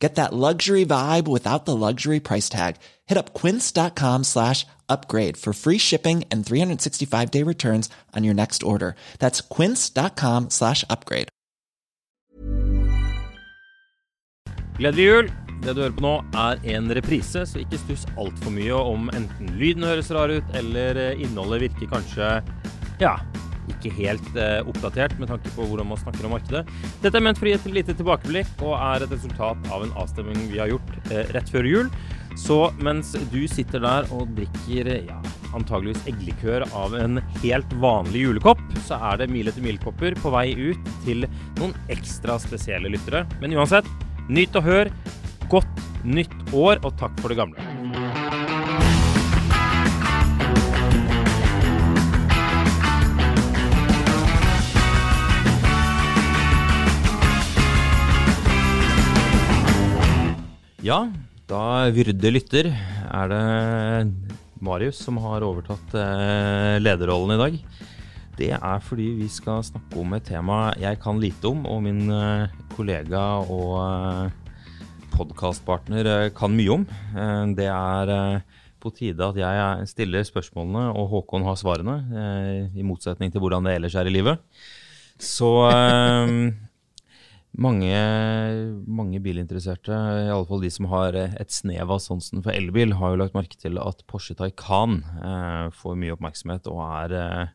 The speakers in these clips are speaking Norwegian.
Get that luxury vibe without the luxury price tag. Hit up quince.com slash upgrade for free shipping and 365 day returns on your next order. That's quince.com slash upgrade. Gledelig jul! Det du hører på nå, er en reprise, så ikke stuss altfor mye om enten lyden høres rar ut, eller eh, innholdet virker kanskje ja, ikke helt eh, oppdatert med tanke på hvordan man snakker om markedet. Dette er ment for å gi et lite tilbakeblikk og er et resultat av en avstemning vi har gjort eh, rett før jul. Så mens du sitter der og drikker ja, antageligvis eggelikør av en helt vanlig julekopp, så er det mil etter mil-kopper på vei ut til noen ekstra spesielle lyttere. Men uansett, nyt og hør. Godt nytt år, og takk for det gamle. Ja, da Vyrde lytter, er det Marius som har overtatt eh, lederrollen i dag. Det er fordi vi skal snakke om et tema jeg kan lite om, og min eh, kollega og eh, podkastpartner kan mye om. Det er på tide at jeg stiller spørsmålene, og Håkon har svarene. I motsetning til hvordan det ellers er i livet. Så mange, mange bilinteresserte, fall de som har et snev av sansen for elbil, har jo lagt merke til at Porsche Taycan eh, får mye oppmerksomhet og er eh,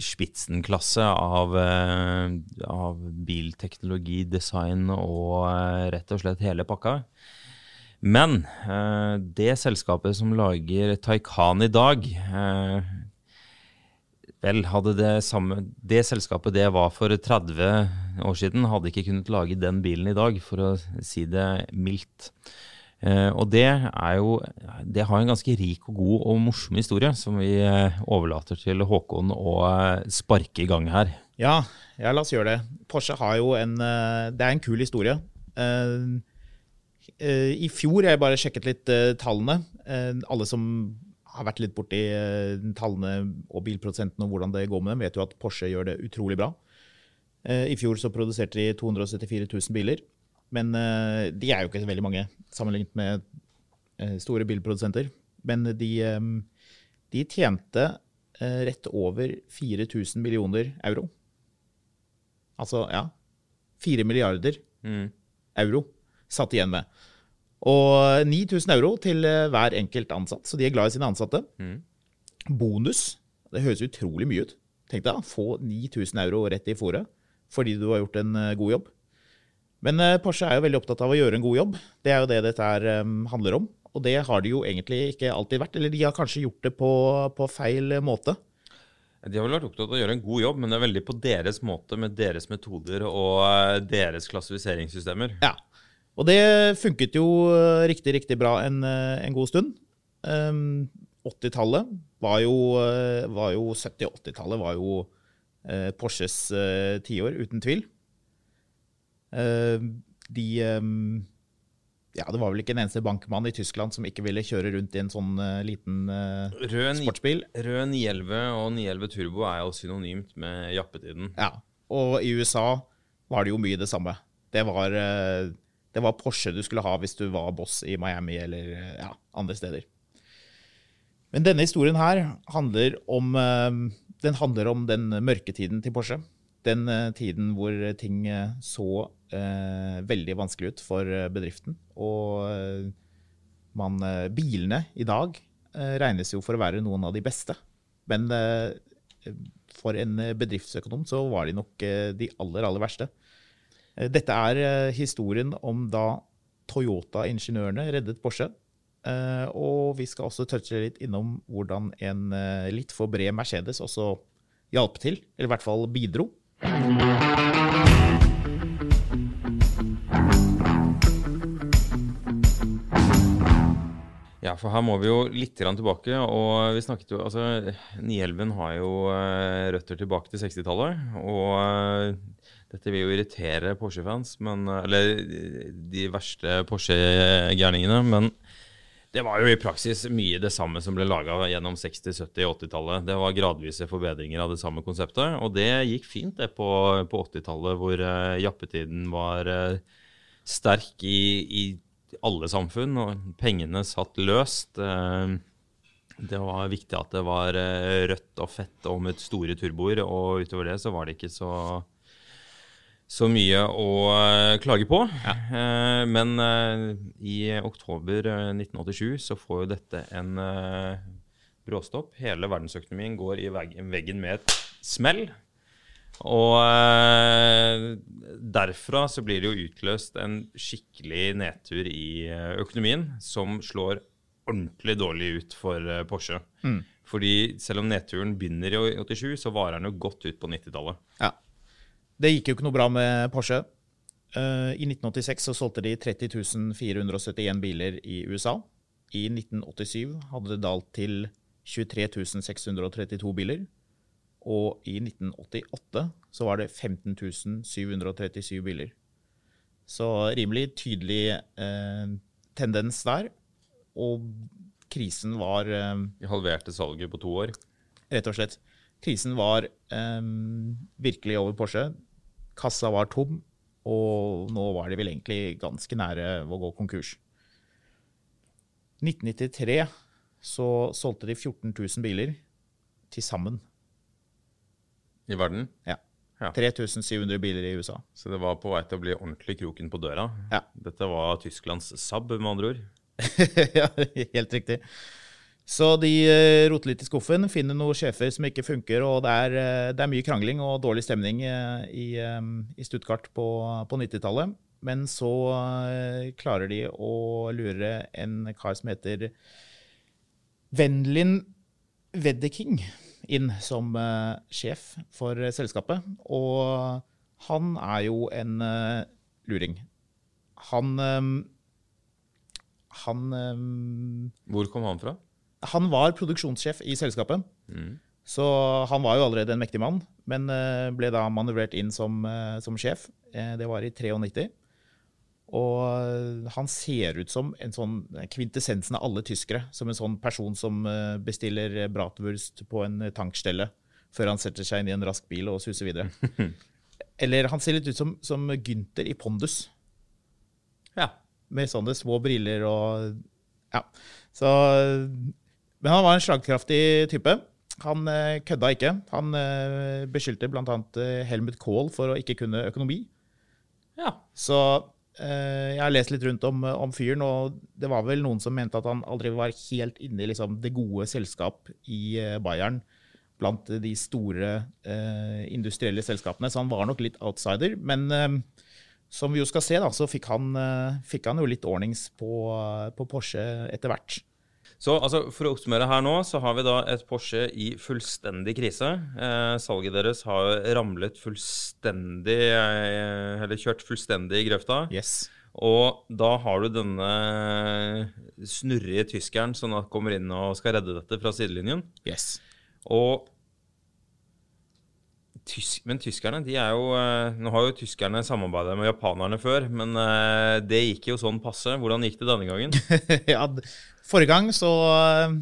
spitsenklasse av, eh, av bilteknologi, design og eh, rett og slett hele pakka. Men eh, det selskapet som lager Taycan i dag eh, Vel, hadde det samme Det selskapet det var for 30 år siden, hadde ikke kunnet lage den bilen i dag, for å si det mildt. Eh, og det er jo Det har en ganske rik og god og morsom historie, som vi eh, overlater til Håkon å eh, sparke i gang her. Ja, ja, la oss gjøre det. Porsche har jo en eh, Det er en kul historie. Eh, I fjor, jeg bare sjekket litt tallene. Alle som har vært litt borti eh, tallene og bilprodusentene og hvordan det går med dem, vet jo at Porsche gjør det utrolig bra. Eh, I fjor så produserte de 274 000 biler, men eh, de er jo ikke så veldig mange sammenlignet med store bilprodusenter. Men de, de tjente rett over 4000 millioner euro. Altså, ja 4 milliarder euro satt igjen med. Og 9000 euro til eh, hver enkelt ansatt, så de er glad i sine ansatte. Bonus, det høres utrolig mye ut. Tenk deg, få 9000 euro rett i fòret fordi du har gjort en eh, god jobb. Men eh, Porsche er jo veldig opptatt av å gjøre en god jobb. Det er jo det dette her, eh, handler om. Og det har de jo egentlig ikke alltid vært. Eller de har kanskje gjort det på, på feil måte. De har vel vært opptatt av å gjøre en god jobb, men det er veldig på deres måte, med deres metoder og eh, deres klassifiseringssystemer. Ja. Og det funket jo eh, riktig, riktig bra en, eh, en god stund. Um, 80-tallet var jo, eh, var jo 70- og 80-tallet var jo eh, Porsches eh, tiår, uten tvil. Eh, de eh, Ja, det var vel ikke en eneste bankmann i Tyskland som ikke ville kjøre rundt i en sånn liten Rød, sportsbil. Rød 911 og 911 Turbo er jo synonymt med jappetiden. Ja. Og i USA var det jo mye det samme. Det var, det var Porsche du skulle ha hvis du var boss i Miami eller ja, andre steder. Men denne historien her handler om, eh, den handler om den mørketiden til Porsche. Den eh, tiden hvor ting eh, så eh, veldig vanskelig ut for bedriften. Og man, bilene i dag regnes jo for å være noen av de beste. Men eh, for en bedriftsøkonom så var de nok de aller, aller verste. Eh, Dette er eh, historien om da Toyota-ingeniørene reddet Porsche. Eh, Og vi skal også touche litt innom hvordan en litt for bred Mercedes også hjalp til, eller i hvert fall bidro. Ja, for her må vi jo litt tilbake. Og vi snakket jo Altså, 911 har jo røtter tilbake til 60-tallet. Og dette vil jo irritere Porsche-fans, Eller de verste Porsche-gærningene. Men det var jo i praksis mye det samme som ble laga gjennom 60-, 70-, 80-tallet. Det var gradvise forbedringer av det samme konseptet. Og det gikk fint, det, på, på 80-tallet, hvor uh, jappetiden var uh, sterk i, i alle samfunn, og pengene satt løst. Uh, Det var viktig at det var rødt og fett og med store turboer, og utover det så var det ikke så, så mye å eh, klage på. Eh, Men eh, i oktober eh, 1987 så får jo dette en bråstopp. Hele verdensøkonomien går i veggen med et smell. Og derfra så blir det jo utløst en skikkelig nedtur i økonomien, som slår ordentlig dårlig ut for Porsche. Fordi selv om nedturen begynner i 87, så varer den jo godt ut på 90-tallet. Ja. Det gikk jo ikke noe bra med Porsche. Eh, I 1986 så solgte de 30 471 biler i USA. I 1987 hadde det dalt til 23 632 biler. Og i 1988 så var det 15 737 biler. Så rimelig tydelig eh, tendens der. Og krisen var eh, De halverte salget på to år. rett og slett. Krisen var eh, virkelig over Porsche. Kassa var tom, og nå var de vel egentlig ganske nære å gå konkurs. 1993 så solgte de 14 000 biler til sammen. i verden. Ja. Ja. 3700 biler i USA. Så det var på vei til å bli ordentlig kroken på døra. Ja. Dette var Tysklands Saab, med andre ord. ja, helt riktig. Så de eh, roter litt i skuffen, finner noen sjefer som ikke funker, og det er, eh, det er mye krangling og dårlig stemning eh, i, i Stuttgart på, på 90-tallet. Men så klarer de å lure en kar som heter Wendlin Weddeking inn som sjef for selskapet. Og han er jo en luring. Han Han Hvor kom han fra? Han var produksjonssjef i selskapet. Så han var jo allerede en mektig mann, men eh, ble da manøvrert inn som, eh, som sjef. Eh, Det var i 93. Og han ser ut som en sånn kvintessensen av alle tyskere. Som en sånn person som bestiller bratwurst på en tankstelle før han setter seg inn i en rask bil og suser videre. Eller han ser litt ut som, som Gynter i Pondus Ja. med sånne små briller og Ja. Så Men han var en slagkraftig type. Han eh, kødda ikke. Han eh, beskyldte bl.a. Helmut Kohl for å ikke kunne økonomi. ja. Så eh, jeg har lest litt rundt om, om fyren, og det var vel noen som mente at han aldri var helt inne i liksom, det gode selskap i eh, Bayern blant de store eh, industrielle selskapene, så han var nok litt outsider. Men eh, som vi jo skal se, da, så fikk han, eh, fikk han jo litt ordnings på, på Porsche etter hvert. Så altså, For å oppsummere her nå, så har vi da et Porsche i fullstendig krise. Eh, salget deres har ramlet fullstendig eh, Eller kjørt fullstendig i grøfta. Yes. Og da har du denne snurrige tyskeren som kommer inn og skal redde dette fra sidelinjen. yes. Og tysk, Men tyskerne, de er jo eh, Nå har jo tyskerne samarbeida med japanerne før, men eh, det gikk jo sånn passe. Hvordan gikk det denne gangen? ja, forrige gang så eh,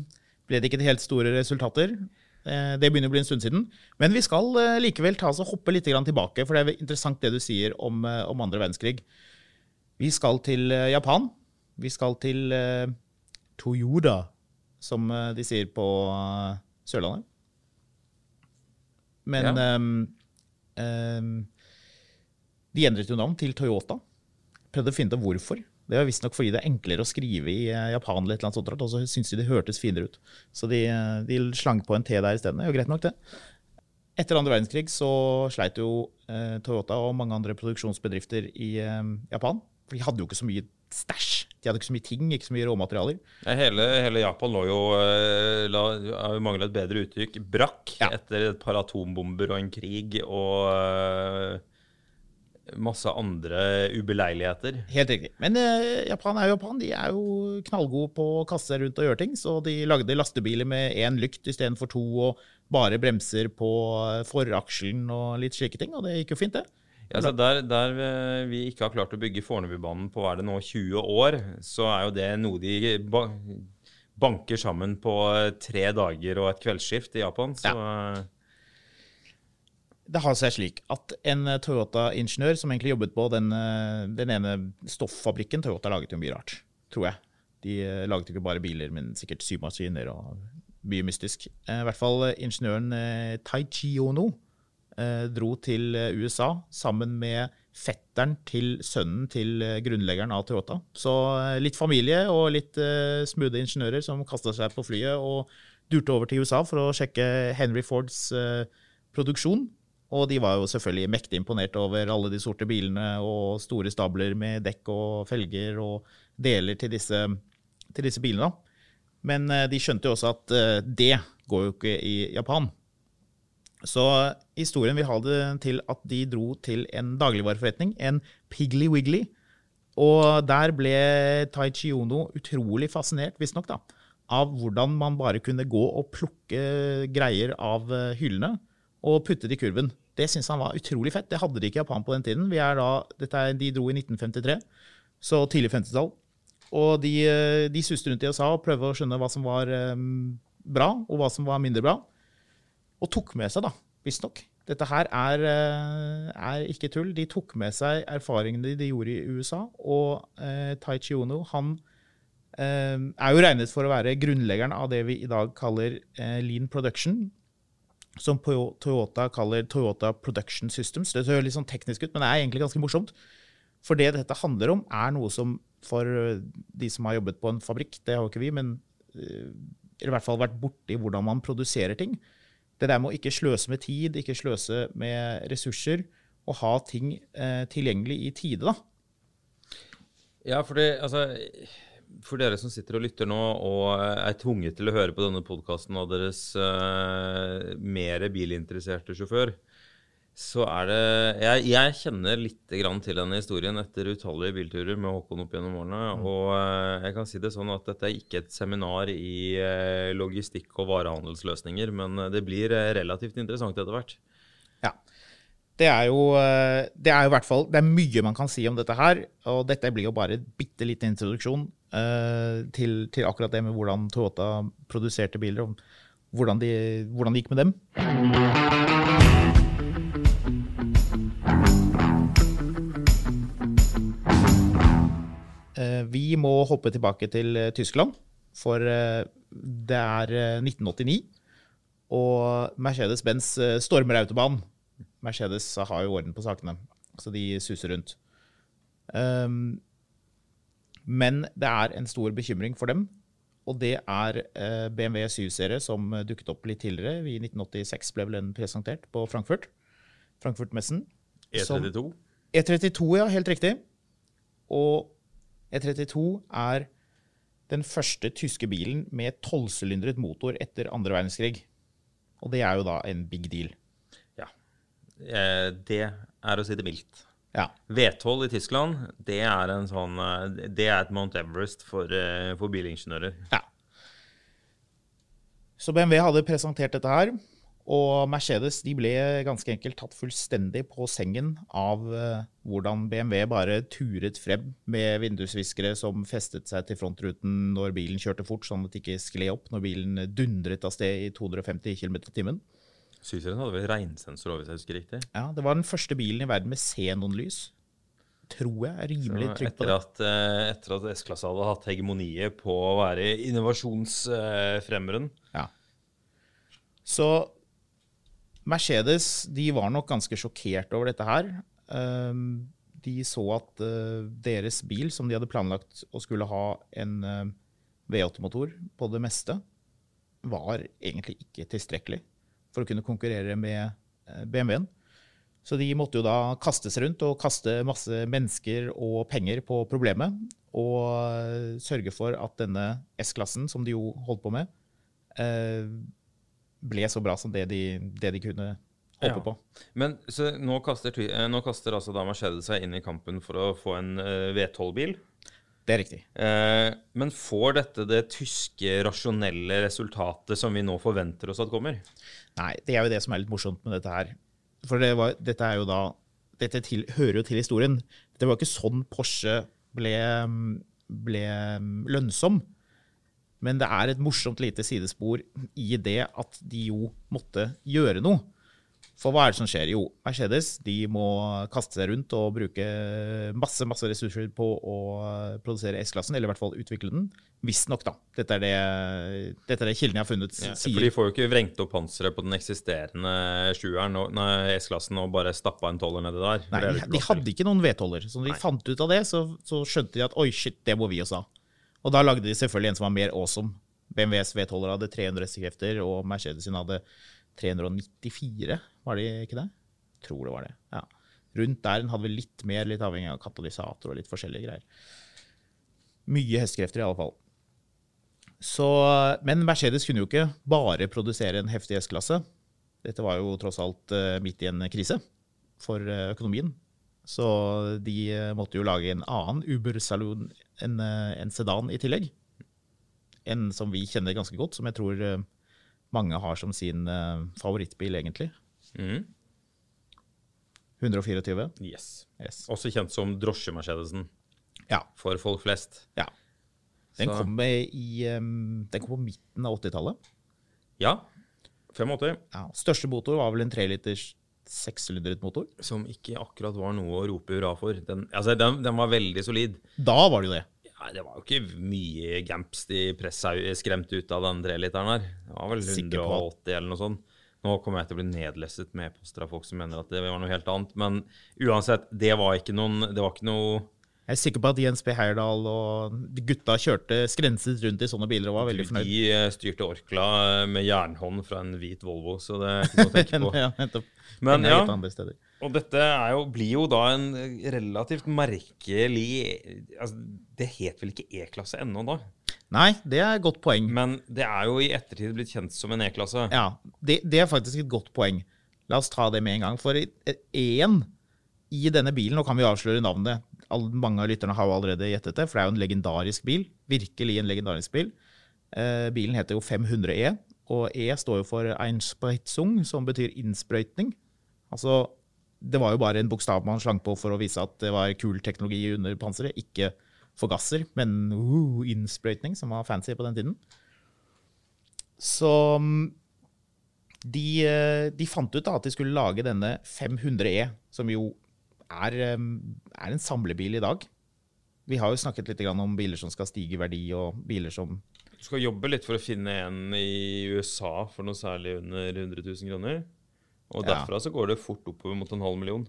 ble det ikke helt store resultater. Det begynner å bli en stund siden. Men vi skal likevel ta oss og hoppe litt tilbake, for det er interessant det du sier om, om andre verdenskrig. Vi skal til Japan. Vi skal til Toyoda, som de sier på Sørlandet. Men Ja. um, um, de endret jo navn til Toyota. Prøvde å finne ut hvorfor. Det var visstnok fordi det er enklere å skrive i eh, Japan, eller et eller annet sånt, og så syntes de det hørtes finere ut. Så de, eh, de slang på en T der isteden. Det er jo greit nok, det. etter andre verdenskrig så sleit jo eh, Toyota og mange andre produksjonsbedrifter i eh, Japan. For de hadde jo ikke så mye stæsj. De hadde ikke så mye ting, ikke så mye råmaterialer. Hele, hele Japan lå jo eh, la, Jeg mangler et bedre uttrykk. Brakk Ja. etter et par atombomber og en krig og eh, masse andre ubeleiligheter. Helt riktig. Men eh, Japan er jo Japan. De er jo knallgode på å kaste seg rundt og gjøre ting. Så de lagde lastebiler med én lykt istedenfor to, og bare bremser på foraksjen og litt slike ting. Og det gikk jo fint, det. Ja, så der, der eh, vi ikke har klart å bygge Fornebubanen på hva er det nå 20 år, så er jo det noe de ba banker sammen på eh, tre dager og et kveldsskift i Japan. Så ja. Det har seg slik at en eh, Toyota-ingeniør som egentlig jobbet på den, eh, den ene stoffabrikken Toyota laget jo mye rart, tror jeg. De eh, laget ikke bare biler, men sikkert symaskiner og mye mystisk. Eh, I hvert fall eh, ingeniøren Tai Taichi Ono eh, dro til eh, USA sammen med fetteren til sønnen til eh, grunnleggeren av Toyota. Så eh, litt familie og litt eh, smoothe ingeniører som kasta seg på flyet og durte over til USA for å sjekke Henry Fords eh, produksjon. Og de var jo selvfølgelig mektig imponert over alle de sorte bilene og store stabler med dekk og felger og deler til disse, til disse bilene. Men eh, de skjønte jo også at eh, det går jo ikke i Japan. Så historien vil ha det til at de dro til en dagligvareforretning, en Piggly Wiggly. Og der ble Taichi Ono utrolig fascinert, visstnok, av hvordan man bare kunne gå og plukke greier av eh, hyllene og putte det i kurven. Det syntes han var utrolig fett. Det hadde de ikke i Japan på den tiden. Er da, er, de dro i 1953, så tidlig 50-tall. Og de, eh, de suste rundt i USA og prøvde å skjønne hva som var eh, bra, og hva som var mindre bra. Og tok med seg, da, visstnok. Dette her er, eh, er ikke tull. De tok med seg erfaringene de gjorde i USA. Og eh, Taichi Ono han eh, er jo regnet for å være grunnleggeren av det vi i dag kaller eh, lean production. Som Toyota kaller Toyota Production Systems. Det høres litt sånn teknisk ut, men det er egentlig ganske morsomt. For det dette handler om, er noe som for eh, de som har jobbet på en fabrikk, det har jo ikke vi, men eh, i hvert fall vært borti hvordan man produserer ting. Det der med å ikke sløse med tid, ikke sløse med ressurser, og ha ting eh, tilgjengelig i tide, da. Ja, for, altså, for dere som sitter og lytter nå og er tvunget til å høre på denne podkasten av deres uh, mer bilinteresserte sjåfør, så er det jeg, jeg kjenner litt grann til denne historien etter utallige bilturer med Håkon opp gjennom årene. Og eh, jeg kan si det sånn at dette er ikke et seminar i eh, logistikk og varehandelsløsninger, men eh, det blir relativt interessant etter hvert. Ja. Det er jo det er jo i hvert fall Det er mye man kan si om dette her. Og dette blir jo bare en bitte liten introduksjon uh, til, til akkurat det med hvordan Toyota produserte biler, og hvordan, de, hvordan det gikk med dem. Vi må hoppe tilbake til eh, Tyskland, for eh, det er eh, 1989. Og Mercedes-Benz eh, stormer autobahn. Mercedes har jo orden på sakene, så de suser rundt. Um, men det er en stor bekymring for dem, og det er eh, BMW 7-serie som eh, dukket opp litt tidligere. I 1986 ble vel den presentert på Frankfurt. Frankfurt-messen. E32. E32, ja, helt riktig. Og E32 er den første tyske bilen med tolvsylindret motor etter andre verdenskrig. Og det er jo da en big deal. Ja. Eh, det er å si det mildt. Ja. V12 i Tyskland, det er, en sånn, eh, det er et Mount Everest for, eh, for bilingeniører. ja. Så BMW hadde presentert dette her, og Mercedes de ble ganske enkelt tatt fullstendig på sengen av eh, hvordan BMW bare turet frem med vindusviskere som festet seg til frontruten når bilen kjørte fort, sånn at det ikke skled opp når bilen dundret av sted i 250 km i timen. Syserien hadde vel regnsensor, hvis jeg husker riktig. Ja, Det var den første bilen i verden med xenonlys. Tror jeg er rimelig trygg på det. at, eh, etter at S-klasse hadde hatt hegemoniet på å være innovasjonsfremmeren. Ja. Så Mercedes de var nok ganske sjokkert over dette her. Um, De så at uh, deres bil, som de hadde planlagt å skulle ha en uh, V8-motor på det meste, var egentlig ikke tilstrekkelig for å kunne konkurrere med eh, BMW-en. Så de måtte jo da kastes rundt og kaste masse mennesker og penger på problemet. Og eh, sørge for at denne S-klassen, som de jo holdt på med, eh, ble så bra som det de, det de kunne håpe Ja. på. Men så nå kaster, eh, nå kaster altså da Mercedes seg inn i kampen for å få en eh, V12-bil. Det er riktig. Eh, men får dette det tyske rasjonelle resultatet som vi nå forventer oss at kommer? Nei, det er jo det som er litt morsomt med dette her. For det var, dette er jo da Dette til, hører jo til historien. Det var ikke sånn Porsche ble, ble lønnsom. Men det er et morsomt lite sidespor i det at de jo måtte gjøre noe. For hva er det som skjer? Jo, Mercedes de må kaste seg rundt og bruke masse masse ressurser på å produsere S-klassen, eller i hvert fall utvikle den. Visstnok, da. Dette er det, dette er det kildene jeg har funnet, For sier. de får jo ikke vrengt opp panseret på den eksisterende sjueren, S-klassen, og bare stappa en tolver nedi der. Nei, de, de hadde ikke noen V12-er. Så når de Nei. fant ut av det, så, så skjønte de at oi, shit, det må vi også ha. Og da lagde de selvfølgelig en som var mer awesome. BMWs V12-er hadde 300 hestekrefter, og Mercedes sin hadde 394, var det ikke det? Tror det var det. ja. Rundt der hadde vi litt mer, litt avhengig av katalysator og litt forskjellige greier. Mye hestekrefter i alle fall. Så, men Mercedes kunne jo ikke bare produsere en heftig S-klasse. Dette var jo tross alt eh, midt i en krise for eh, økonomien. Så de eh, måtte jo lage en annen Uber-saloon, en, eh, en sedan i tillegg. En som vi kjenner ganske godt, som jeg tror eh, mange har som sin favorittbil, egentlig. Mm. 124. Yes. Yes. Også kjent som drosje-Mercedesen Ja. for folk flest. ja. Den, kom i, den kom på midten av 80-tallet. Ja. 85. Ja. Største motor var vel en 3-liters sekssylindret motor. Som ikke akkurat var noe å rope hurra for. Den, altså, den, den var veldig solid. Da var det jo det. Ja, det var jo ikke mye gamps de pressa skremt ut av den treliteren her. Det var vel Sikker på at- 180 eller noe sånt. Nå kommer jeg til å bli nedlesset med e-poster av folk som mener at det var noe helt annet. Men uansett, det var ikke noen Det var ikke noe Jeg er sikker på at Jens B. Heyerdahl og de gutta kjørte skrenset rundt i sånne biler og var veldig fornøyd. De eh, styrte Orkla med jernhånd fra en hvit Volvo, så det er ikke noe å tenke på. ja, nettopp. Men ja. Og dette jo, blir jo da en relativt merkelig altså, Det het vel ikke E-klasse ennå da? Nei, det er et godt poeng. Men det er jo i ettertid blitt kjent som en E-klasse. Ja, det, det er faktisk et godt poeng. La oss ta det med en gang. For én i denne bilen, nå kan vi avsløre navnet Mange av lytterne har jo allerede gjettet det, for det er jo en legendarisk bil. Virkelig en legendarisk bil. Eh, bilen heter jo 500E, og E står jo for Einspreutzung, som betyr innsprøytning. Altså, det var jo bare en bokstav man slang på for å vise at det var kul teknologi under panseret. Ikke forgasser, men uh, innsprøytning, som var fancy på den tiden. Så mm, de, eh, de fant ut da at de skulle lage denne 500E, som jo er, er en samlebil i dag. Vi har jo snakket litt om biler som skal stige i verdi, og biler som Du skal jobbe litt for å finne en i USA for noe særlig under 100 000 kroner. Og Ja. derfra så går det fort oppover mot en halv million.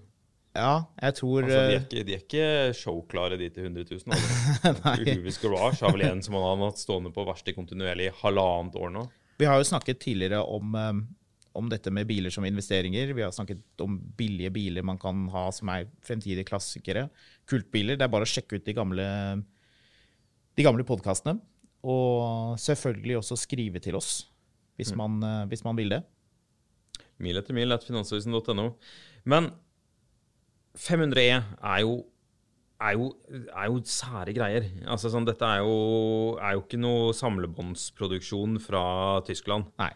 Ja, jeg tror Altså, de, er eh, ikke, de er ikke showklare, de til 100 000. Altså. Uhuvis Garage har vel en som han har hatt stående på verkstedet kontinuerlig i halvannet år nå. Vi har jo snakket tidligere om, om dette med biler som investeringer. Vi har snakket om billige biler man kan ha som er fremtidige klassikere. Kultbiler. Det er bare å sjekke ut de gamle, de gamle podkastene. Og selvfølgelig også skrive til oss, hvis, man, eh, hvis man vil det. Mil etter mil etter finansavisen.no. Men 500E er jo, er jo, er jo sære greier. Altså sånn, Dette er jo, er jo ikke noe samlebåndsproduksjon fra Tyskland. Nei.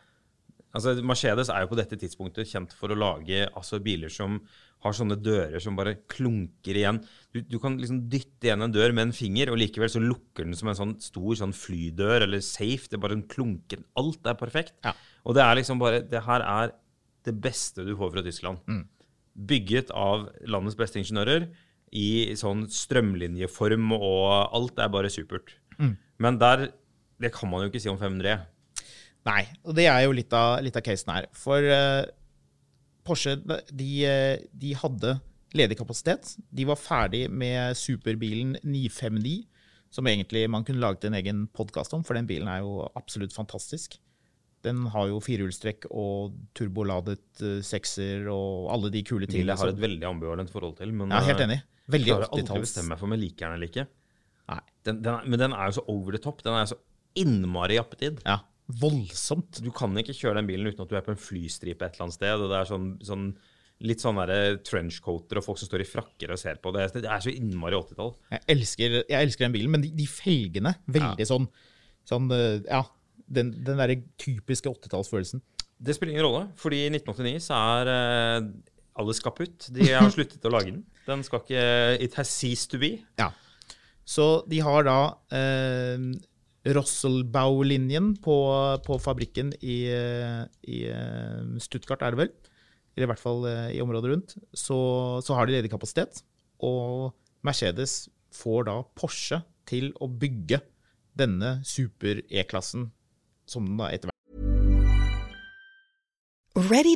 Altså, Mercedes er jo på dette tidspunktet kjent for å lage altså, biler som har sånne dører som bare klunker igjen. Du, du kan liksom dytte igjen en dør med en finger, og likevel så lukker den som en sånn stor sånn flydør eller safe. Det er bare en klunker. Alt er perfekt. Ja. Og det er liksom bare Det her er det beste du får fra Tyskland. Bygget av landets beste ingeniører i sånn strømlinjeform, og alt er bare supert. Men der Det kan man jo ikke si om 500E. Nei, og det er jo litt av, litt av casen her. For uh, Porsche de, eh, de hadde ledig kapasitet. De var ferdig med superbilen 959, som egentlig man kunne laget en egen podkast om, for den bilen er jo absolutt fantastisk. Den har jo firehjulstrekk og turboladet eh, sekser og alle de kule tingene. jeg har et veldig ambivalent forhold til. Men Ja, helt enig. enig. jeg Veldig klarer aldri å 80-talls. bestemme meg for om jeg liker den eller ikke. Nei. Den, den er, men den er jo så over the top. Den er så innmari jappetid. Ja, voldsomt. Du kan ikke kjøre den bilen uten at du er på en flystripe et eller annet sted. og det er sånn, sånn Litt sånn trenchcoater og folk som står i frakker og ser på. Det, det er så innmari 80-tall. Jeg elsker, jeg elsker den bilen, men de, de felgene, veldig sånn, sånn eh, Ja, den, den derre typiske 80-tallsfølelsen. Det spiller ingen rolle, fordi i 1989 så er uh, alles kaputt. De har sluttet å lage den. Den skal ikke It has ceased to be. Ja. Så de har da eh, Rosselbau-linjen på, på fabrikken i, i eh, Stuttgart, er det vel? Eller i hvert fall eh, i området rundt. Så, så har de ledig kapasitet. Og Mercedes får da Porsche til å bygge denne super-E-klassen, som den da etter hvert Ready?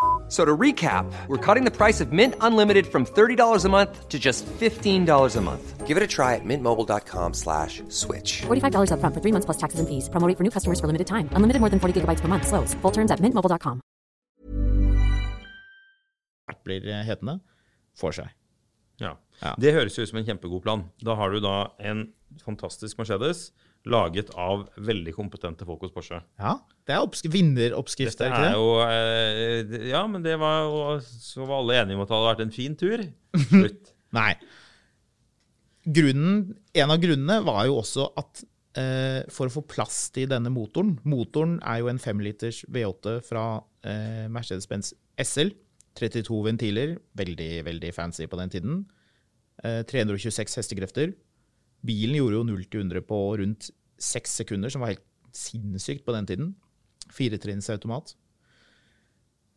So to recap, we're cutting the price of Mint Unlimited from $30 a month to just $15 a month. Give it a try at mintmobile.com slash switch. $45 upfront for three months plus taxes and fees. Promo for new customers for limited time. Unlimited more than 40 gigabytes per month. Slows. Full terms at mintmobile.com. blir hetende, får seg. Ja. Ja. Det høres jo ut som en kjempegod plan. Da har du da en fantastisk Mercedes laget av veldig kompetente folk hos Porsche. Ja, det er oppsk vinneroppskrift, er ikke det? jo eh, Ja, men det var jo Så var alle enige om at det hadde vært en fin tur. Slutt. Nei. Grunnen, en av grunnene var jo også at eh, for å få plass til denne motoren Motoren er jo en 5-liters V8 fra eh, Mercedes-Benz SL. 32 ventiler, veldig, veldig fancy på den tiden. Eh, 326 hestekrefter. Bilen gjorde jo 0 til 100 på rundt 6 sekunder, som var helt sinnssykt på den tiden. Firetrinns automat.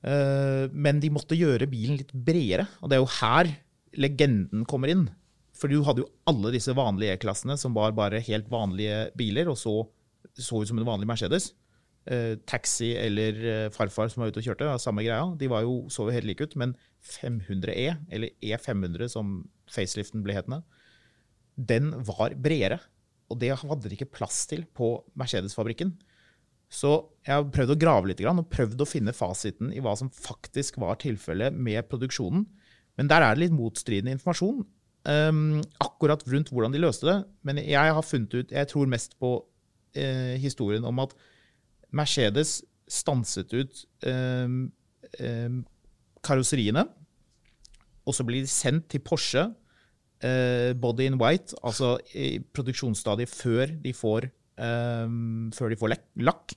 Eh, Men de måtte gjøre bilen litt bredere, og det er jo her legenden kommer inn. For du hadde jo alle disse vanlige E-klassene som var bare helt vanlige biler, og så så ut som en vanlig Mercedes. Eh, taxi eller eh, farfar som var ute og kjørte, var samme greia. De var jo, så jo helt like ut, men 500E, eller E500 som faceliften ble hetende, den var bredere. Og det hadde de ikke plass til på Mercedes-fabrikken. Så jeg har prøvd å grave litt og prøvd å finne fasiten i hva som faktisk var tilfellet med produksjonen. Men der er det litt motstridende informasjon. um, akkurat rundt hvordan de løste det. Men jeg har funnet ut Jeg tror mest på uh, historien om at Mercedes stanset ut um, um, karosseriene, og så blir de sendt til Porsche body in white, altså i produksjonsstadiet før de får, um, før de får lakk.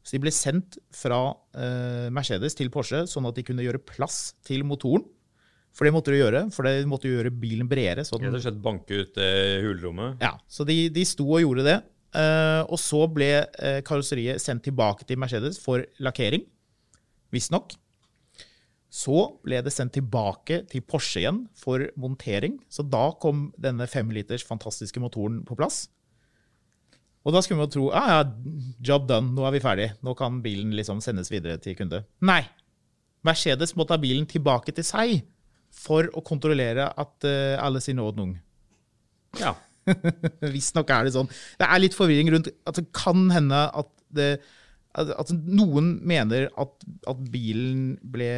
Så de ble sendt fra uh, Mercedes til Porsche, sånn at de kunne gjøre plass til motoren. For det måtte de gjøre, for det måtte de gjøre bilen bredere. Så, Rett den, og slett banke ut det hulrommet. ja, så de, de sto og gjorde det. Uh, og så ble uh, karosseriet sendt tilbake til Mercedes for lakkering, visstnok. Så ble det sendt tilbake til Porsche igjen for montering. Så da kom denne femliters fantastiske motoren på plass. Og da skulle man tro ja, ja, job done, nå er vi ferdig. Nå kan bilen liksom sendes videre til kunde. Nei! Mercedes må ta bilen tilbake til seg for å kontrollere at uh, alle sin ordnung. Ja. Visstnok er det sånn. Det er litt forvirring rundt at det kan hende at det at noen mener at, at bilen ble,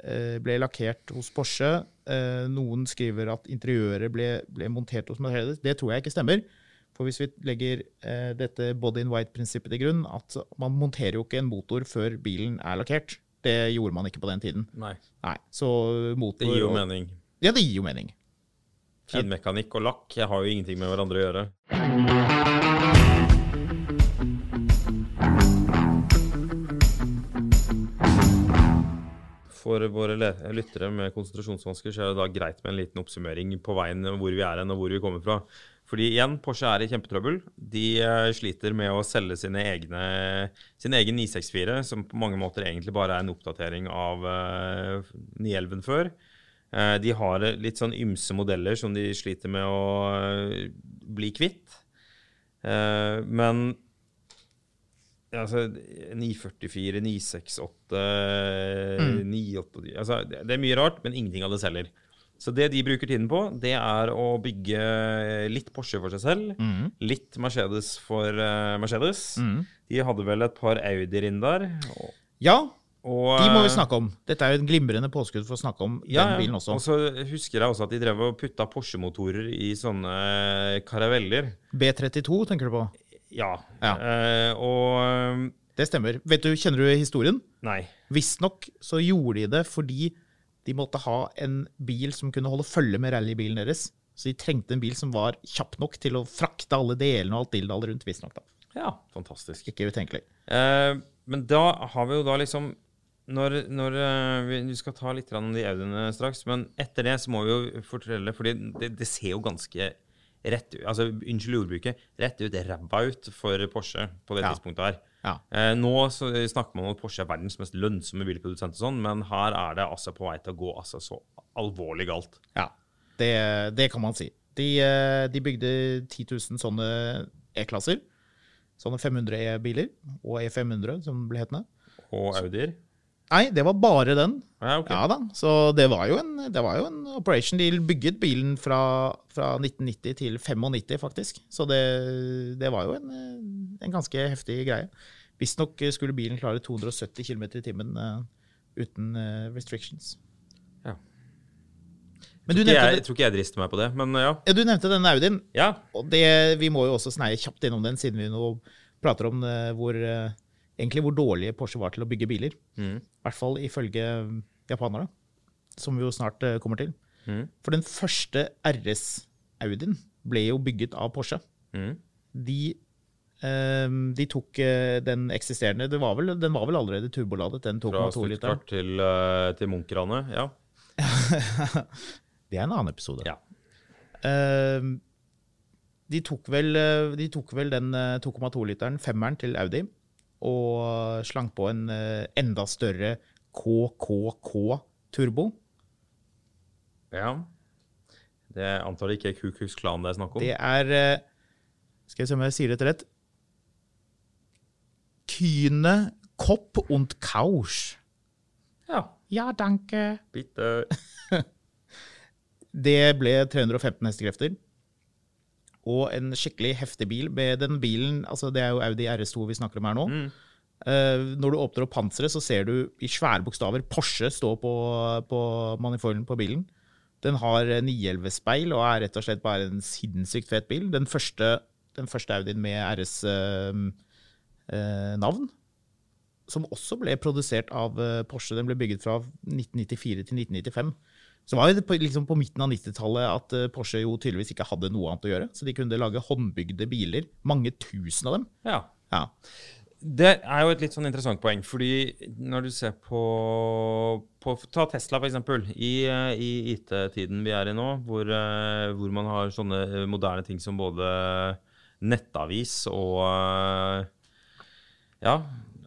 eh, ble lakkert hos Porsche. Eh, Noen skriver at interiøret ble, ble montert hos Mercedes. Det tror jeg ikke stemmer. For hvis vi legger eh, dette body in white-prinsippet til grunn, at man monterer jo ikke en motor før bilen er lakkert. Det gjorde man ikke på den tiden. Nei. Nei, så motor Det gir jo og- mening. Ja, det gir jo mening. Finmekanikk og lakk jeg har jo ingenting med hverandre å gjøre. For våre lyttere med konsentrasjonsvansker så er det da greit med en liten oppsummering på veien hvor vi er hen og hvor vi kommer fra. Fordi igjen, Porsche er i kjempetrøbbel. De eh, sliter med å selge sine egne, sin egen 964, som på mange måter egentlig bare er en oppdatering av eh, 911 før. Eh, de har eh, litt sånn ymse modeller som de sliter med å eh, bli kvitt. Eh, men altså 944, 968, 980 altså, det, det er mye rart, men ingenting av det selger. Så det de bruker tiden på, det er å bygge litt Porsche for seg selv, litt Mercedes for uh, Mercedes. De hadde vel et par Audier inn der. Og, Ja, og, de må vi eh, snakke om. Dette er jo en glimrende påskudd for å snakke om ja, den bilen også. Og så husker jeg også at de drev og putta Porsche-motorer i sånne karaveller. B32 tenker du på? Ja. Ja. Uh, og Det stemmer. Vet du, Kjenner du historien? Nei. Visstnok så gjorde de det fordi de måtte ha en bil som kunne holde følge med rallybilen deres. Så de trengte en bil som var kjapp nok til å frakte alle delene og alt dilldall rundt. Visstnok, da. Ja, fantastisk. Ikke utenkelig. Uh, men da har vi jo da liksom Når, når eh, vi, vi skal ta litt om de Audiene straks, men etter det så må vi jo fortelle fordi det, det ser jo ganske rett ut altså Unnskyld ordbruket. Rett ut ræva ut for Porsche på det Ja. tidspunktet her. Ja. Eh, nå så snakker man om at Porsche er verdens mest lønnsomme bilprodusent, og sånn, men her er det altså på vei til å gå altså så alvorlig galt. Ja, det, det kan man si. De, eh, de bygde 10 000 sånne E-klasser. Sånne 500 E-biler, og E500, som det ble hetende. Og Audier. Nei, det var bare den. Ja, okay. Ja da, så det var jo en, det var jo en operation. De bygget bilen fra, fra 1990 til 95, faktisk. Så det, det var jo en, eh, en ganske heftig greie. Visstnok skulle bilen klare 270 km i timen uh, uten uh, restrictions. Ja. Men du jeg, nevnte, jeg tror ikke jeg drister meg på det, men ja. ja, du nevnte denne Audien. ja. Og det, vi må jo også sneie kjapt innom den, siden vi nå prater om uh, hvor, eh, egentlig hvor dårlige Porsche var til å bygge biler. I hvert fall ifølge japanere, som vi jo snart eh, kommer til. For den første RS-Audien ble jo bygget av Porsche. De, um, de tok eh, den eksisterende det var vel, Den var vel allerede turboladet, den Fra 2,2-literen. Stuttgart til, til munkerane, Ja. Det er en annen episode. ja. Um, de, tok vel, eh, de tok vel den eh, 2,2-literen, femmeren, til Audi, og slang på en eh, enda større KKK-turbo. ja. Det antar jeg ikke er Ku Klux Klan det er snakk om. Det er eh, Skal jeg se om jeg sier dette rett. Kyne Kopp und Kausch. Ja. Ja, danke. Bitte. Det ble 315 hestekrefter. Og en skikkelig heftig bil. Med den bilen, altså Det er jo Audi RS2 vi snakker om her nå. Eh, når du åpner opp panseret, så ser du i svære bokstaver Porsche stå på, på manifolden på bilen. Den har 911-speil og er rett og slett bare en sinnssykt fet bil. Den første, den første Audien med RS-navn. som også ble produsert av eh, Porsche. Den ble bygget fra 1994 til 1995. Så var det på, liksom på midten av 90-tallet at eh, Porsche jo tydeligvis ikke hadde noe annet å gjøre. Så de kunne lage håndbygde biler. Mange tusen av dem. Ja. Ja. Det er jo et litt sånn interessant poeng, fordi når du ser på, på Ta Tesla, eksempel. I, eh, i IT-tiden vi er i nå, hvor, eh, hvor man har sånne moderne ting som både nettavis og ja,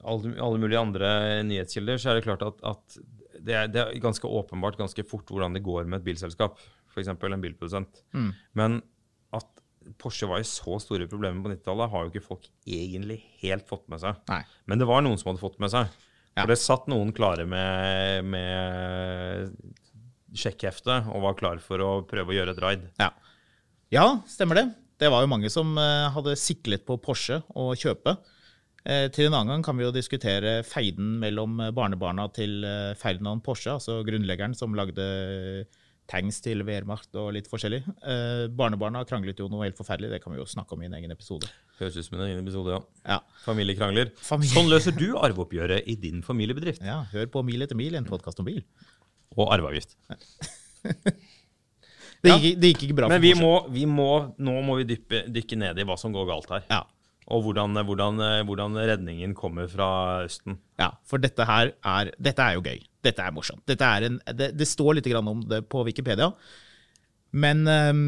alle, alle mulige andre nyhetskilder, så er det klart at, at det, er, det er ganske åpenbart ganske fort hvordan det går med et bilselskap, f.eks. en bilprodusent. Men at Porsche var i så store problemer på 90-tallet, har jo ikke folk egentlig helt fått med seg. Nei. Men det var noen som hadde fått med seg. Ja. For det satt noen klare med, med sjekkhefte og var klar for å prøve å gjøre et raid. Ja. ja, stemmer det. Det var jo mange som eh, hadde siklet på Porsche å kjøpe. Eh, til en annen gang kan vi jo diskutere feiden mellom eh, barnebarna til eh, Ferdinand Porsche, altså grunnleggeren som lagde tanks til Wehrmacht og litt forskjellig. Barnebarna kranglet jo noe helt forferdelig, det kan vi jo snakke om i en egen episode. Høres ut som en egen episode, ja. Ja, Familiekrangler. Familie- Sånn løser du arveoppgjøret i din familiebedrift. ja hør på Mil etter mil, en podkast om bil. Og arveavgift. Det gikk, det gikk ikke bra Men vi må, vi må, nå må vi dykke ned i hva som går galt her. Ja. Og hvordan, hvordan, hvordan redningen kommer fra Østen. Ja, for dette her er, dette er jo gøy. dette er morsomt. Dette er en, det, det står litt grann om det på Wikipedia. Men um,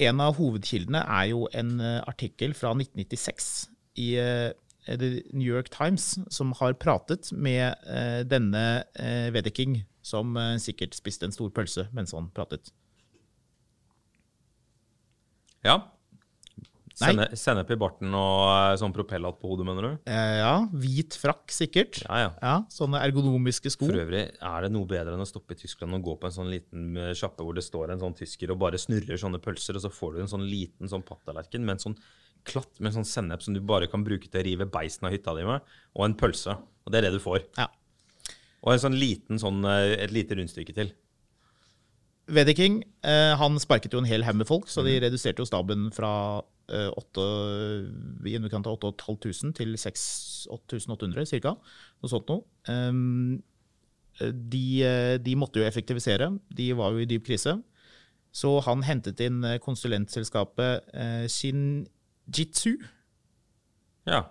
en av hovedkildene er jo en uh, artikkel fra 1996 i uh, The New York Times, som har pratet med uh, denne uh, Wedeking, som uh, sikkert spiste en stor pølse mens han pratet. Ja. Senne, sennep i barten og eh, sånn propellhatt på hodet, mener du? Eh, ja, hvit frakk sikkert. Ja, ja. Ja, sånne ergonomiske sko. For øvrig, er det noe bedre enn å stoppe i Tyskland og gå på en sånn liten eh, sjappe hvor det står en sånn tysker og bare snurrer sånne pølser, og så får du en sånn liten sånn papptallerken med en sånn klatt med en sånn sennep som du bare kan bruke til å rive beisen av hytta di med, og en pølse. Og det er det du får. Ja. Og en sånn liten sånn, eh, et lite rundstykke til. Wedeking eh, han sparket jo en hel haug med folk, så de reduserte jo staben fra eh, åtte, i underkant av 8500 til 6800 ca. Noe sånt noe. Um, de, eh, de måtte jo effektivisere. De var jo i dyp krise. Så han hentet inn eh, konsulentselskapet eh, Shinjitsu. Ja.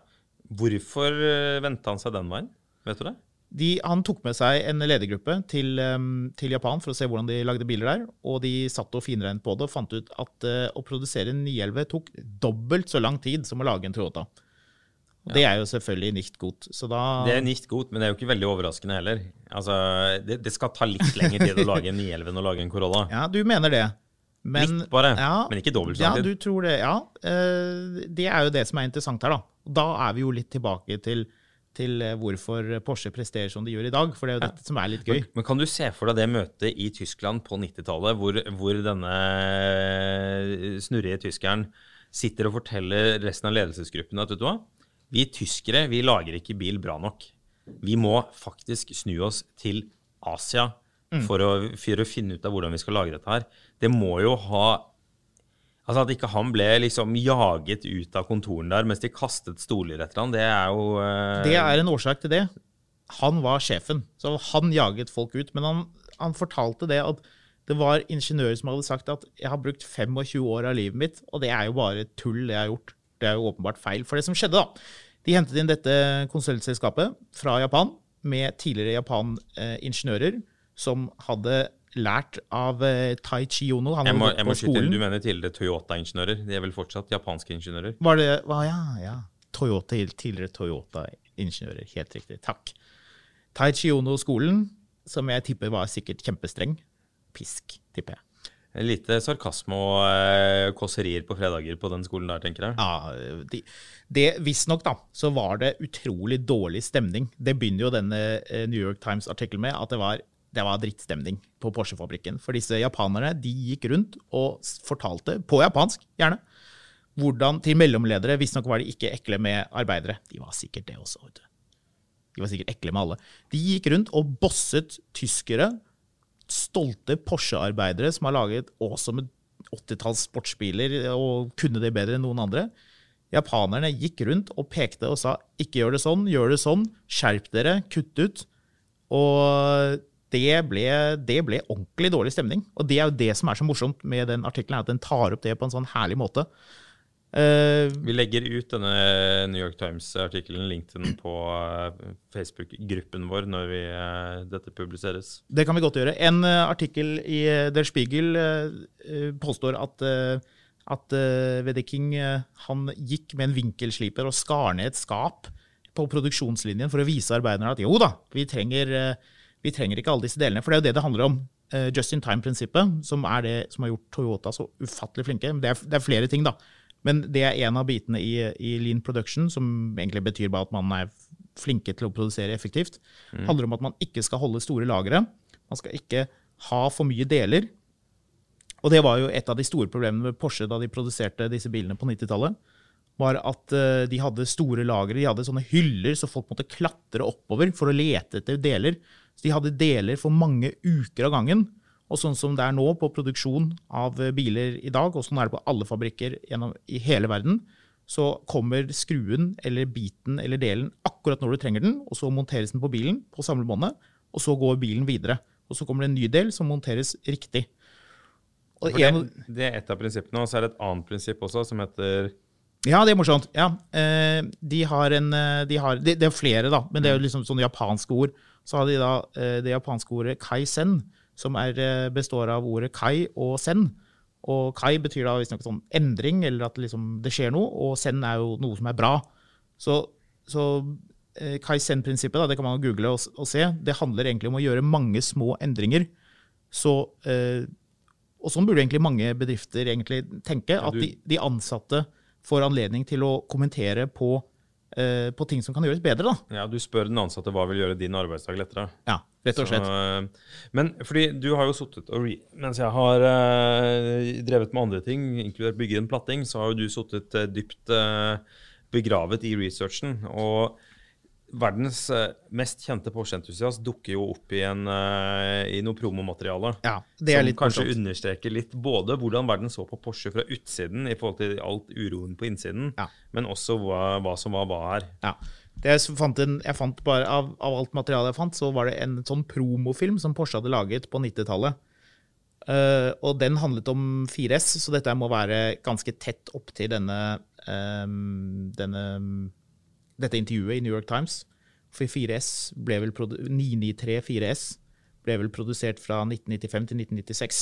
Hvorfor vendte han seg den veien? Vet du det? De, han tok med seg en ledergruppe til, um, til Japan for å se hvordan de lagde biler der. Og de satt og finregnet på det og fant ut at uh, å produsere en 911 tok dobbelt så lang tid som å lage en Toyota. Og Det er jo selvfølgelig nicht godt. Så da Det er nicht godt, men det er jo ikke veldig overraskende heller. Altså, det, det skal ta litt lengre tid å lage en 911 enn å lage en Corolla. Ja, du mener det. Men, Litt bare, men ikke dobbelt så lang Ja, tid. du tror det. Ja. Uh, det er jo det som er interessant her, da. Da er vi jo litt tilbake til, til eh, hvorfor Porsche presterer som de gjør i dag. For det er jo dette som er litt gøy. Men, men kan du se for deg det møtet i Tyskland på 90-tallet, hvor, hvor denne snurrige tyskeren sitter og forteller resten av ledelsesgruppen at vet du hva, vi tyskere vi lager ikke bil bra nok. Vi må faktisk snu oss til Asia for, å, for å finne ut av hvordan vi skal lage dette her. Det må jo ha Altså At ikke han ble liksom jaget ut av kontoren der mens de kastet stoler etter han, det er jo eh, Det er en årsak til det. Han var sjefen, så han jaget folk ut. Men han, han fortalte det at det var ingeniører som hadde sagt at jeg har brukt 25 år av livet mitt, og det er jo bare tull det jeg har gjort. Det er jo åpenbart feil. For det som skjedde, da De hentet inn dette konsulentselskapet fra Japan med tidligere Japan-ingeniører som hadde lært av uh, Tai Chi Ono. Han Jeg må, jeg må skyte inn. Du mener tidligere Toyota-ingeniører? De er vel fortsatt japanske ingeniører? Var det hva, Ja, ja. Toyota, tidligere Toyota-ingeniører. Helt riktig. Takk. Tai Chi Ono-skolen, som jeg tipper var sikkert kjempestreng. Pisk, tipper jeg. Lite sarkasme og eh, kåserier på fredager på den skolen der, tenker jeg. Ja, de, det Visstnok, da, så var det utrolig dårlig stemning. Det begynner jo denne eh, New York Times-artikkelen med, at det var, det var drittstemning på Porsche-fabrikken. For disse japanerne de gikk rundt og fortalte, på japansk gjerne, hvordan til mellomledere Visstnok var de ikke ekle med arbeidere. De var sikkert det også, vet du. De var sikkert ekle med alle. De gikk rundt og bosset tyskere, stolte Porsche-arbeidere som har laget awesome 80-talls sportsbiler og kunne det bedre enn noen andre. Japanerne gikk rundt og pekte og sa ikke gjør det sånn, gjør det sånn, skjerp dere, kutt ut. Og det ble, det ble ordentlig dårlig stemning. Og det er jo det som er så morsomt med den artikkelen, at den tar opp det på en sånn herlig måte. Uh, Vi legger ut denne New York Times-artikkelen, link til den, på eh, Facebook-gruppen vår når vi, uh, dette publiseres. Det kan vi godt gjøre. En uh, artikkel i Der Spiegel påstår at, at Wedeking han gikk med en vinkelsliper og skar ned et skap på produksjonslinjen for å vise arbeiderne at jo da, vi trenger, vi trenger ikke alle disse delene. For det er jo det det handler om. Eh, Just in time-prinsippet, som er det som har gjort Toyota så ufattelig flinke. Det er, det er flere ting, da. Men det er en av bitene i, i lean production, som egentlig betyr bare at man er flinke til å produsere effektivt. handler om at man ikke skal holde store lagre. Man skal ikke ha for mye deler. Og det var jo et av de store problemene med Porsche da de produserte disse bilene på 90-tallet. Var at eh, de hadde store lagre, de hadde sånne hyller så folk måtte klatre oppover for å lete etter deler. Så de hadde deler for mange uker av gangen. Og sånn som det er nå på produksjon av eh, biler i dag, og sånn er det på alle fabrikker gjennom, i hele verden, så kommer skruen eller biten eller delen akkurat når du trenger den, og så monteres den på bilen på samlebåndet, og så går bilen videre. Og så kommer det en ny del som monteres riktig. Det, det er et av prinsippene, og så er det et annet prinsipp også, som heter Ja, det er morsomt. Ja, eh, de har en eh, de har, det, det er flere, da, men det er jo liksom sånne japanske ord så har de da eh, det japanske ordet kai-sen, som er, eh, består av ordet kai og sen. Og kai betyr da visstnok sånn endring, eller at liksom det skjer noe, og sen er jo noe som er bra. Så, så eh, kai-sen-prinsippet, det kan man google og, og, se, det handler egentlig om å gjøre mange små endringer. Så, og sånn burde egentlig mange bedrifter egentlig tenke, at de, de ansatte får anledning til å kommentere på, på ting som kan gjøres bedre. da. Ja, Du spør den ansatte hva vil gjøre din arbeidsdag lettere. Ja, rett og slett. Så, eh, men fordi du har jo sittet og Mens jeg har eh, drevet med andre ting, inkludert bygge en platting, så har jo du sittet eh, dypt eh, begravet i researchen. Og verdens eh, mest kjente Porsche-entusiast dukker jo opp i, en, eh, i noe promomateriale. Ja, det er som litt kanskje morsomt. understreker litt både hvordan verden så på Porsche fra utsiden i forhold til alt uroen på innsiden, Ja. men også hva, hva som var hva her. Ja. Det jeg, fant en, jeg fant bare, av, av alt materialet jeg fant, så var det en sånn promofilm som Porsche hadde laget på 90-tallet. Uh, og den handlet om 4S, så dette må være ganske tett opp til denne, um, denne dette intervjuet i New York Times. For 4S ble vel 993 4S ble vel produsert fra 1995 til 1996.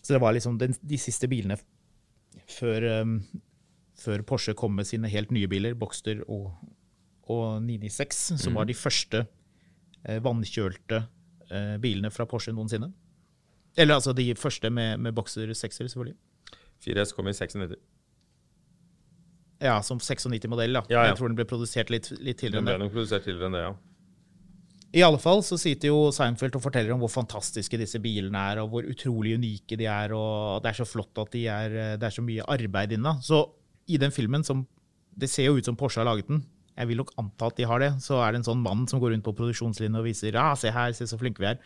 Så det var liksom den, de siste bilene før, um, før Porsche kom med sine helt nye biler, Boxster og, og 996, som var de første eh, vannkjølte eh, bilene fra Porsche noensinne. Eller altså de første med, med Boxer 6-er, selvfølgelig. 4S kom i 96. Ja, som 96-modell, da. Ja, ja. Jeg tror den ble produsert litt, litt tidligere Den ble nok produsert tidligere enn det, ja. I alle fall så sitter jo Seinfeld og forteller om hvor fantastiske disse bilene er, og hvor utrolig unike de er, og det er så flott at de er, det er så mye arbeid inne. Så i den filmen, som det ser jo ut som Porsche har laget den, jeg vil nok anta at de har det, så er det en sånn mann som går rundt på produksjonslinjen og viser ja, se her, se så flinke vi er.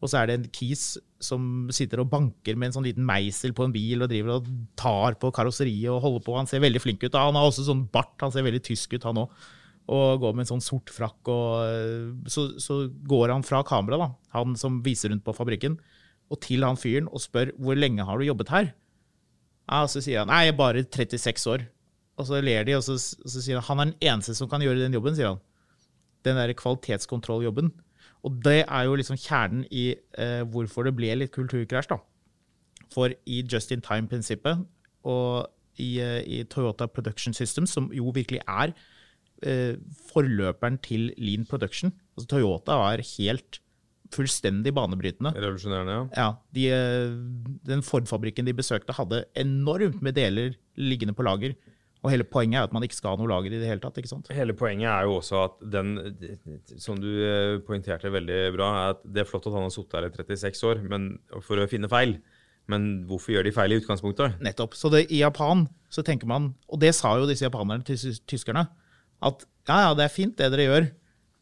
Og så er det en kis som sitter og banker med en sånn liten meisel på en bil og driver og tar på karosseriet og holder på. Han ser veldig flink ut. Han har også sånn bart, han ser veldig tysk ut, han òg. Og går med en sånn sort frakk. Og så, så går han fra kamera, da, han som viser rundt på fabrikken, og til han fyren og spør hvor lenge har du jobbet her? Ja, og så sier han nei, jeg er bare 36 år. Og så ler de, og så, og så sier han han er den eneste som kan gjøre den jobben, sier han. Den der kvalitetskontrolljobben. Og det er jo liksom kjernen i eh, hvorfor det ble litt kulturkrasj, da. For i just in time-prinsippet og i, eh, i Toyota Production Systems, som jo virkelig er eh, forløperen til lean production altså Toyota er helt fullstendig banebrytende. Revolusjonerende, ja. Ja, de, eh, Den Ford-fabrikken de besøkte, hadde enormt med deler liggende på lager. Og hele poenget er at man ikke skal ha noe lager i det hele tatt. ikke sant? Hele poenget er jo også at den, som du eh, poengterte veldig bra, er at det er flott at han har sittet her i 36 år men, for å finne feil. Men hvorfor gjør de feil i utgangspunktet? Nettopp. Så det, i Japan så tenker man, og det sa jo disse japanerne til tyskerne, at ja, ja, det er fint det dere gjør.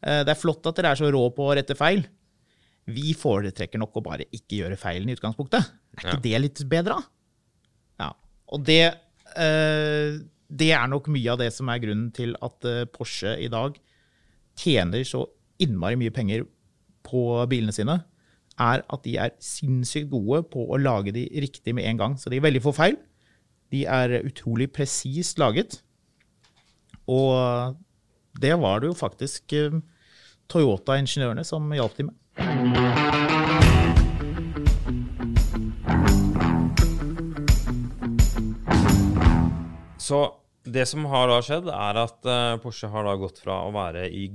Eh, Det er flott at dere er så rå på å rette feil. Vi foretrekker nok å bare ikke gjøre feilen i utgangspunktet. Er ikke Ja. det litt bedre, da? Ja. Og det, eh, det er nok mye av det som er grunnen til at eh, Porsche i dag tjener så innmari mye penger på bilene sine, er at de er sinnssykt gode på å lage de riktig med en gang. Så de er veldig få feil. De er utrolig presist laget. Og det var det jo faktisk eh, Toyota-ingeniørene som hjalp de med. Så det som har da skjedd, er at eh, Porsche har da gått fra å være i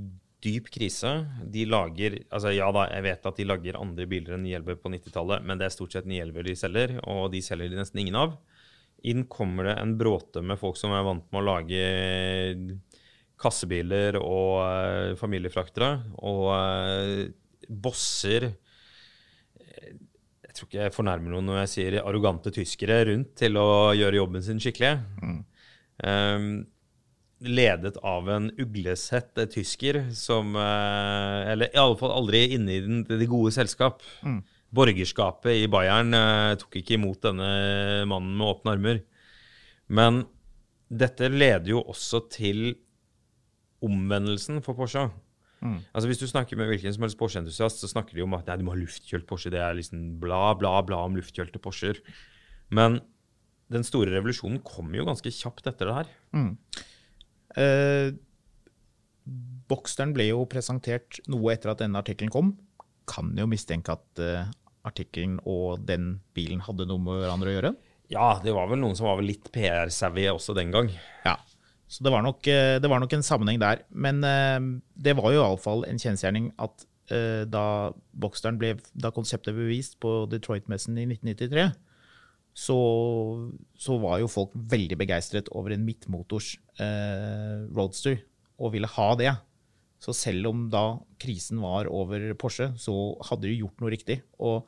dyp krise. De lager altså Ja da, jeg vet at de lager andre biler enn 911 på 90-tallet, men det er stort sett 911 de selger, og de selger de nesten ingen av. Inn kommer det en bråte med folk som er vant med å lage kassebiler og eh, familiefraktere, og eh, bosser jeg tror ikke jeg fornærmer noen når jeg sier arrogante tyskere rundt til å gjøre jobben sin skikkelig. Um, ledet av en uglesett tysker som eh, Eller i alle fall aldri inne i den, det gode selskap. Borgerskapet i Bayern eh, tok ikke imot denne mannen med åpne armer. Men dette leder jo også til omvendelsen for Porsche. Altså Hvis du snakker med hvilken som helst Porsche-entusiast, så snakker de om at nei, du må ha luftkjølt Porsche. Det er liksom bla, bla, bla om luftkjølte Porscher. Men den store revolusjonen kom jo ganske kjapt etter det her. Eh, Boxsteren ble jo presentert noe etter at denne artikkelen kom. Kan jo mistenke at eh, artikkelen og den bilen hadde noe med hverandre å gjøre. Ja, det var vel noen som var litt PR-savvy også den gang. Ja, så det var nok, uh, det var nok en sammenheng der. Men uh, det var jo iallfall en kjensgjerning at da Boxsteren ble, da konseptet ble bevist på Detroit-messen i 1993, så, så, var jo folk veldig begeistret over en midtmotors roadster og ville ha det. Så selv om da krisen var over Porsche, så hadde de gjort noe riktig. Og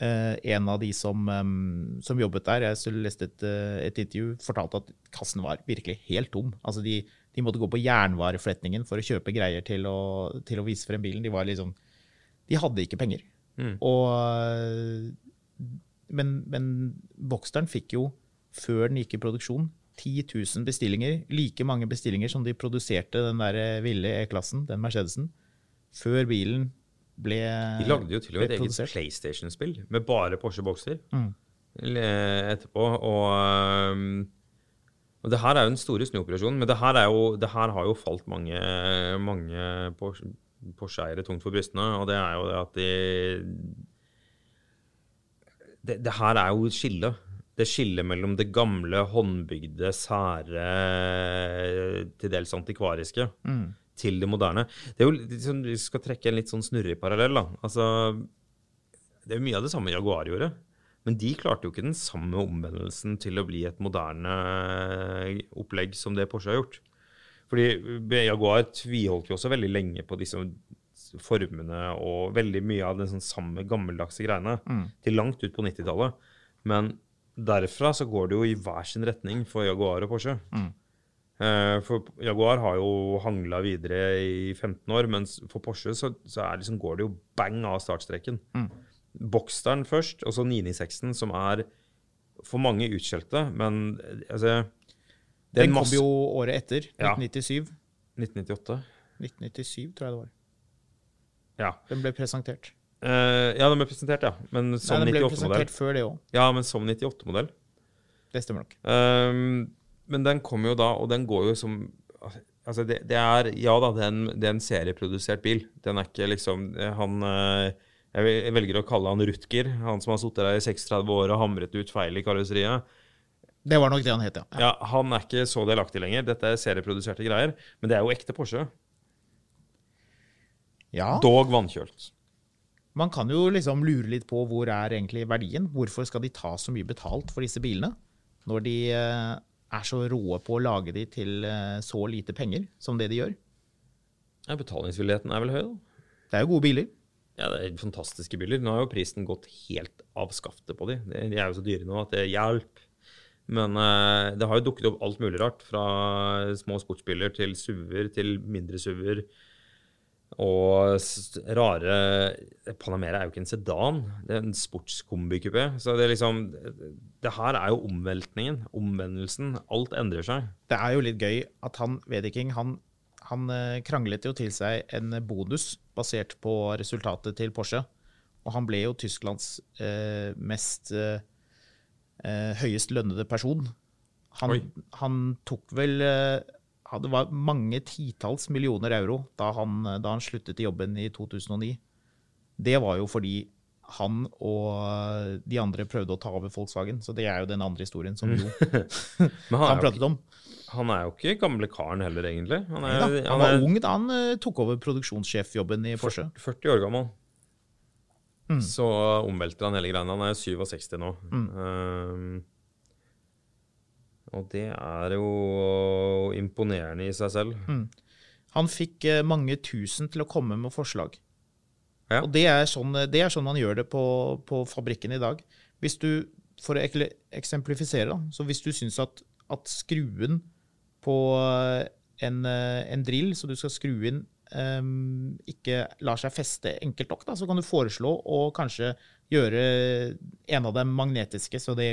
eh, en av de som, um, som jobbet der, jeg leste et, eh, et, intervju, fortalte at kassen var virkelig helt tom. Altså de, de måtte gå på jernvareforretningen for å kjøpe greier til å, til å, vise frem bilen. De var liksom De hadde ikke penger. Mm. Og, eh, men, men Boxsteren fikk jo, før den gikk i produksjon, 10 000 bestillinger, like mange bestillinger som de produserte den der eh, ville E-klassen, den Mercedesen, før bilen ble produsert. De lagde jo til og med et eget PlayStation-spill med bare Porsche Boxer mm. etterpå. Og, um, og, det her er jo den store snuoperasjonen, men det her, jo, det her, har jo falt mange, mange Porsche-eiere tungt for brystene, og det er jo det at de det, det her er jo et skille det skillet mellom det gamle, håndbygde, sære, til dels antikvariske, mm. til det moderne. Det er jo, liksom, Vi skal trekke en litt sånn snurrig parallell. da. Altså, det er jo mye av det samme Jaguar gjorde. Men de klarte jo ikke den samme omvendelsen til å bli et moderne opplegg som det Porsche har gjort. Fordi Jaguar tviholdt jo også veldig lenge på disse formene og veldig mye av den sånn samme gammeldagse greiene mm. til langt ut på 90-tallet. Men derfra så går det jo i hver sin retning for Jaguar og Porsche. Mm. Eh, for Jaguar har jo hangla videre i 15 år, mens for Porsche så, så liksom, går det jo bang av startstreken. Mm. Boxsteren først, og så 996-en, som er for mange utskjelte, men altså Den kom jo året etter. 1997. Ja. 1998. 1997, tror jeg det var. Ja. Den ble presentert. Uh, ja, den ble presentert, ja. Men som 98-modell. Den ble presentert før det òg. Ja, men som 98-modell. Det stemmer nok. Uh, men den kommer jo da, og den går jo som Altså, det, det er Ja da, det er, en, det er, en, serieprodusert bil. Den er ikke liksom Han uh, Jeg velger å kalle han Rutger, han som har sittet der i 36 år og hamret ut feil i karosseriet. Det var nok det han het, ja. ja. Han er ikke så delaktig lenger. Dette er serieproduserte greier. Men det er jo ekte Porsche. Ja. Dog vannkjølt. Man kan jo liksom lure litt på hvor er egentlig verdien. Hvorfor skal de ta så mye betalt for disse bilene? Når de eh, er så råe på å lage de til eh, så lite penger som det de gjør. Ja, Betalingsvilligheten er vel høy, da? Det er jo gode biler. Ja, det er fantastiske biler. Nå har jo prisen gått helt av skaftet på de. De er jo så dyre nå at det hjelper. Men uh, det har jo dukket opp alt mulig rart. Fra små sportsbiler til SUV-er til mindre SUV-er og rare Panamera er jo ikke en sedan, det er en sportskombikupé. Så det er liksom Det her er jo omveltningen. Omvendelsen. Alt endrer seg. Det er jo litt gøy at han Vediking han, han eh, kranglet jo til seg en bonus basert på resultatet til Porsche. Og han ble jo Tysklands eh, mest eh, eh høyest lønnede person. Han, han tok vel eh, det var mange titalls millioner euro da han, da han, sluttet i jobben i 2009. Det var jo fordi han og de andre prøvde å ta over Volkswagen. Så det er jo den andre historien som jo han, han pratet om. Han er jo ikke gamle karen heller, egentlig. Han, er, han, han var er, ung da han uh, tok over produksjonssjefjobben i Porsche. 40 år gammel. Mm. Så omvelter han hele greia. Han er 67 nå. Mm. Uh, og det er jo imponerende i seg selv. Mm. Han fikk eh, mange tusen til å komme med forslag. Ja. Og det er, sånn, det er, sånn, man gjør det på, på, fabrikken i dag. Hvis du, For å eksemplifisere, da, så hvis du syns at, at, skruen på en, en, drill, så du skal skru inn, um, ikke lar seg feste enkelt nok, da, så kan du foreslå å kanskje gjøre en av dem magnetiske, så det,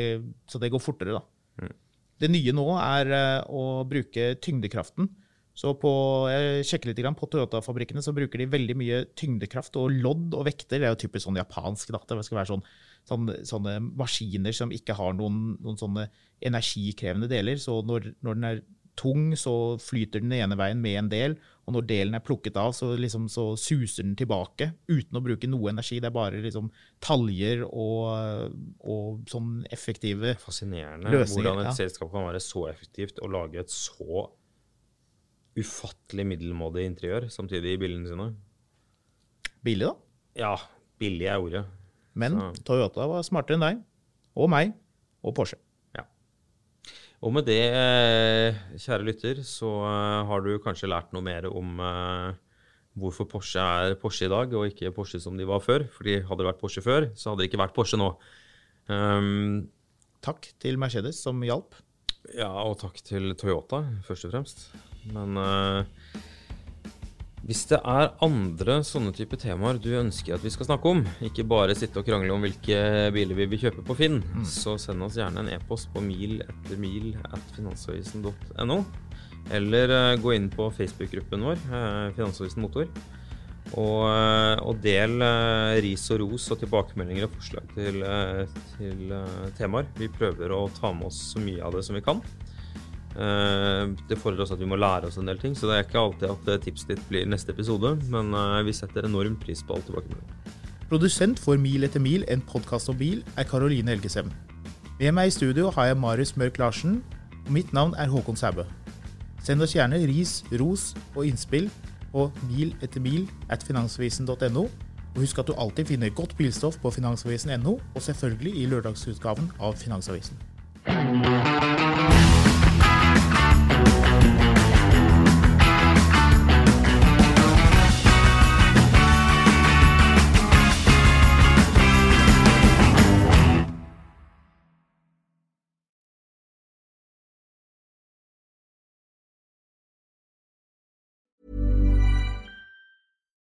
så det går fortere. da. Mm. Det nye nå er eh, å bruke tyngdekraften. Så på, jeg sjekker litt på Toyota-fabrikkene så bruker de veldig mye tyngdekraft og lodd og vekter. Det er jo typisk sånn japansk. Da. Det skal være sånn, sånne, sånne, maskiner som ikke har noen, noen sånne energikrevende deler. Så når, når, er, tung, så flyter den ene veien med en del. Og når delen er plukket av, så, liksom, så suser den tilbake uten å bruke noe energi. Det er bare liksom, taljer og, og sånn effektive Fascinerende Løsninger, hvordan et ja. selskap kan være så effektivt og lage et så ufattelig middelmådig interiør samtidig i bildene sine. billig, da. Ja, billig er ordet. Men Så- Toyota var smartere enn deg, og meg, og Porsche. Og med det, eh, kjære lytter, så eh, har du kanskje lært noe mer om eh, hvorfor Porsche er Porsche i dag, og ikke Porsche som de var før. Fordi hadde det vært Porsche før, så hadde det ikke vært Porsche nå. Um, Takk til Mercedes som hjalp. Ja, og takk til Toyota, først og fremst. Men eh, hvis det er andre sånne type temaer du ønsker at vi skal snakke om, ikke bare sitte og krangle om hvilke biler vi vil kjøpe på Finn, så send oss gjerne en e-post på mil etter mil at finansavisen.no. Eller eh, gå inn på Facebook-gruppen vår, eh, Finansavisen Motor. Og, eh, og del ris og ros og tilbakemeldinger og forslag til, til temaer. Vi prøver å ta med oss så mye av det som vi kan. Eh, det fordrer også at vi må lære oss en del ting, så det er ikke alltid at eh, tipset ditt blir neste episode. Men eh, vi setter enorm pris på all tilbakemelding. Produsent for Mil etter mil, en podkast om bil, er Karoline Helgesem. Med meg i studio har jeg Marius Mørk Larsen, og mitt navn er Håkon Sæbø. Send oss gjerne ris, ros og innspill på mil etter mil at finansavisen.no. Og husk at du alltid finner godt bilstoff på finansavisen.no, og selvfølgelig i lørdagsutgaven av Finansavisen.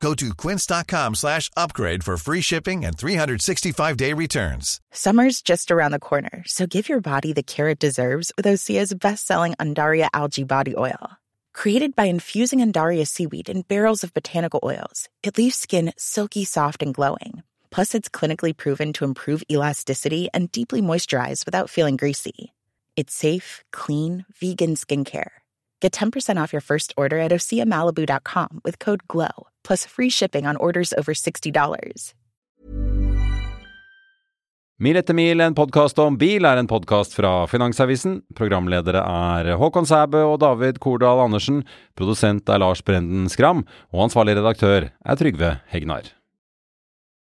Go to quince.com slash upgrade for free shipping and 365-day returns. Summer's just around the corner, so give your body the care it deserves with Osea's best-selling Andaria algae body oil. Created by infusing Andaria seaweed in barrels of botanical oils, it leaves skin silky soft and glowing. Plus, it's clinically proven to improve elasticity and deeply moisturize without feeling greasy. It's safe, clean, vegan skincare. Get 10% off your first order at OseaMalibu.com with code GLOW, plus free shipping on orders over $60. Mil etter mil, en podkast om bil, er en podkast fra Finansavisen. Programledere er Håkon Sæbø og David Kordal Andersen. Produsent er Lars Brenden Skram. Og ansvarlig redaktør er Trygve Hegnar.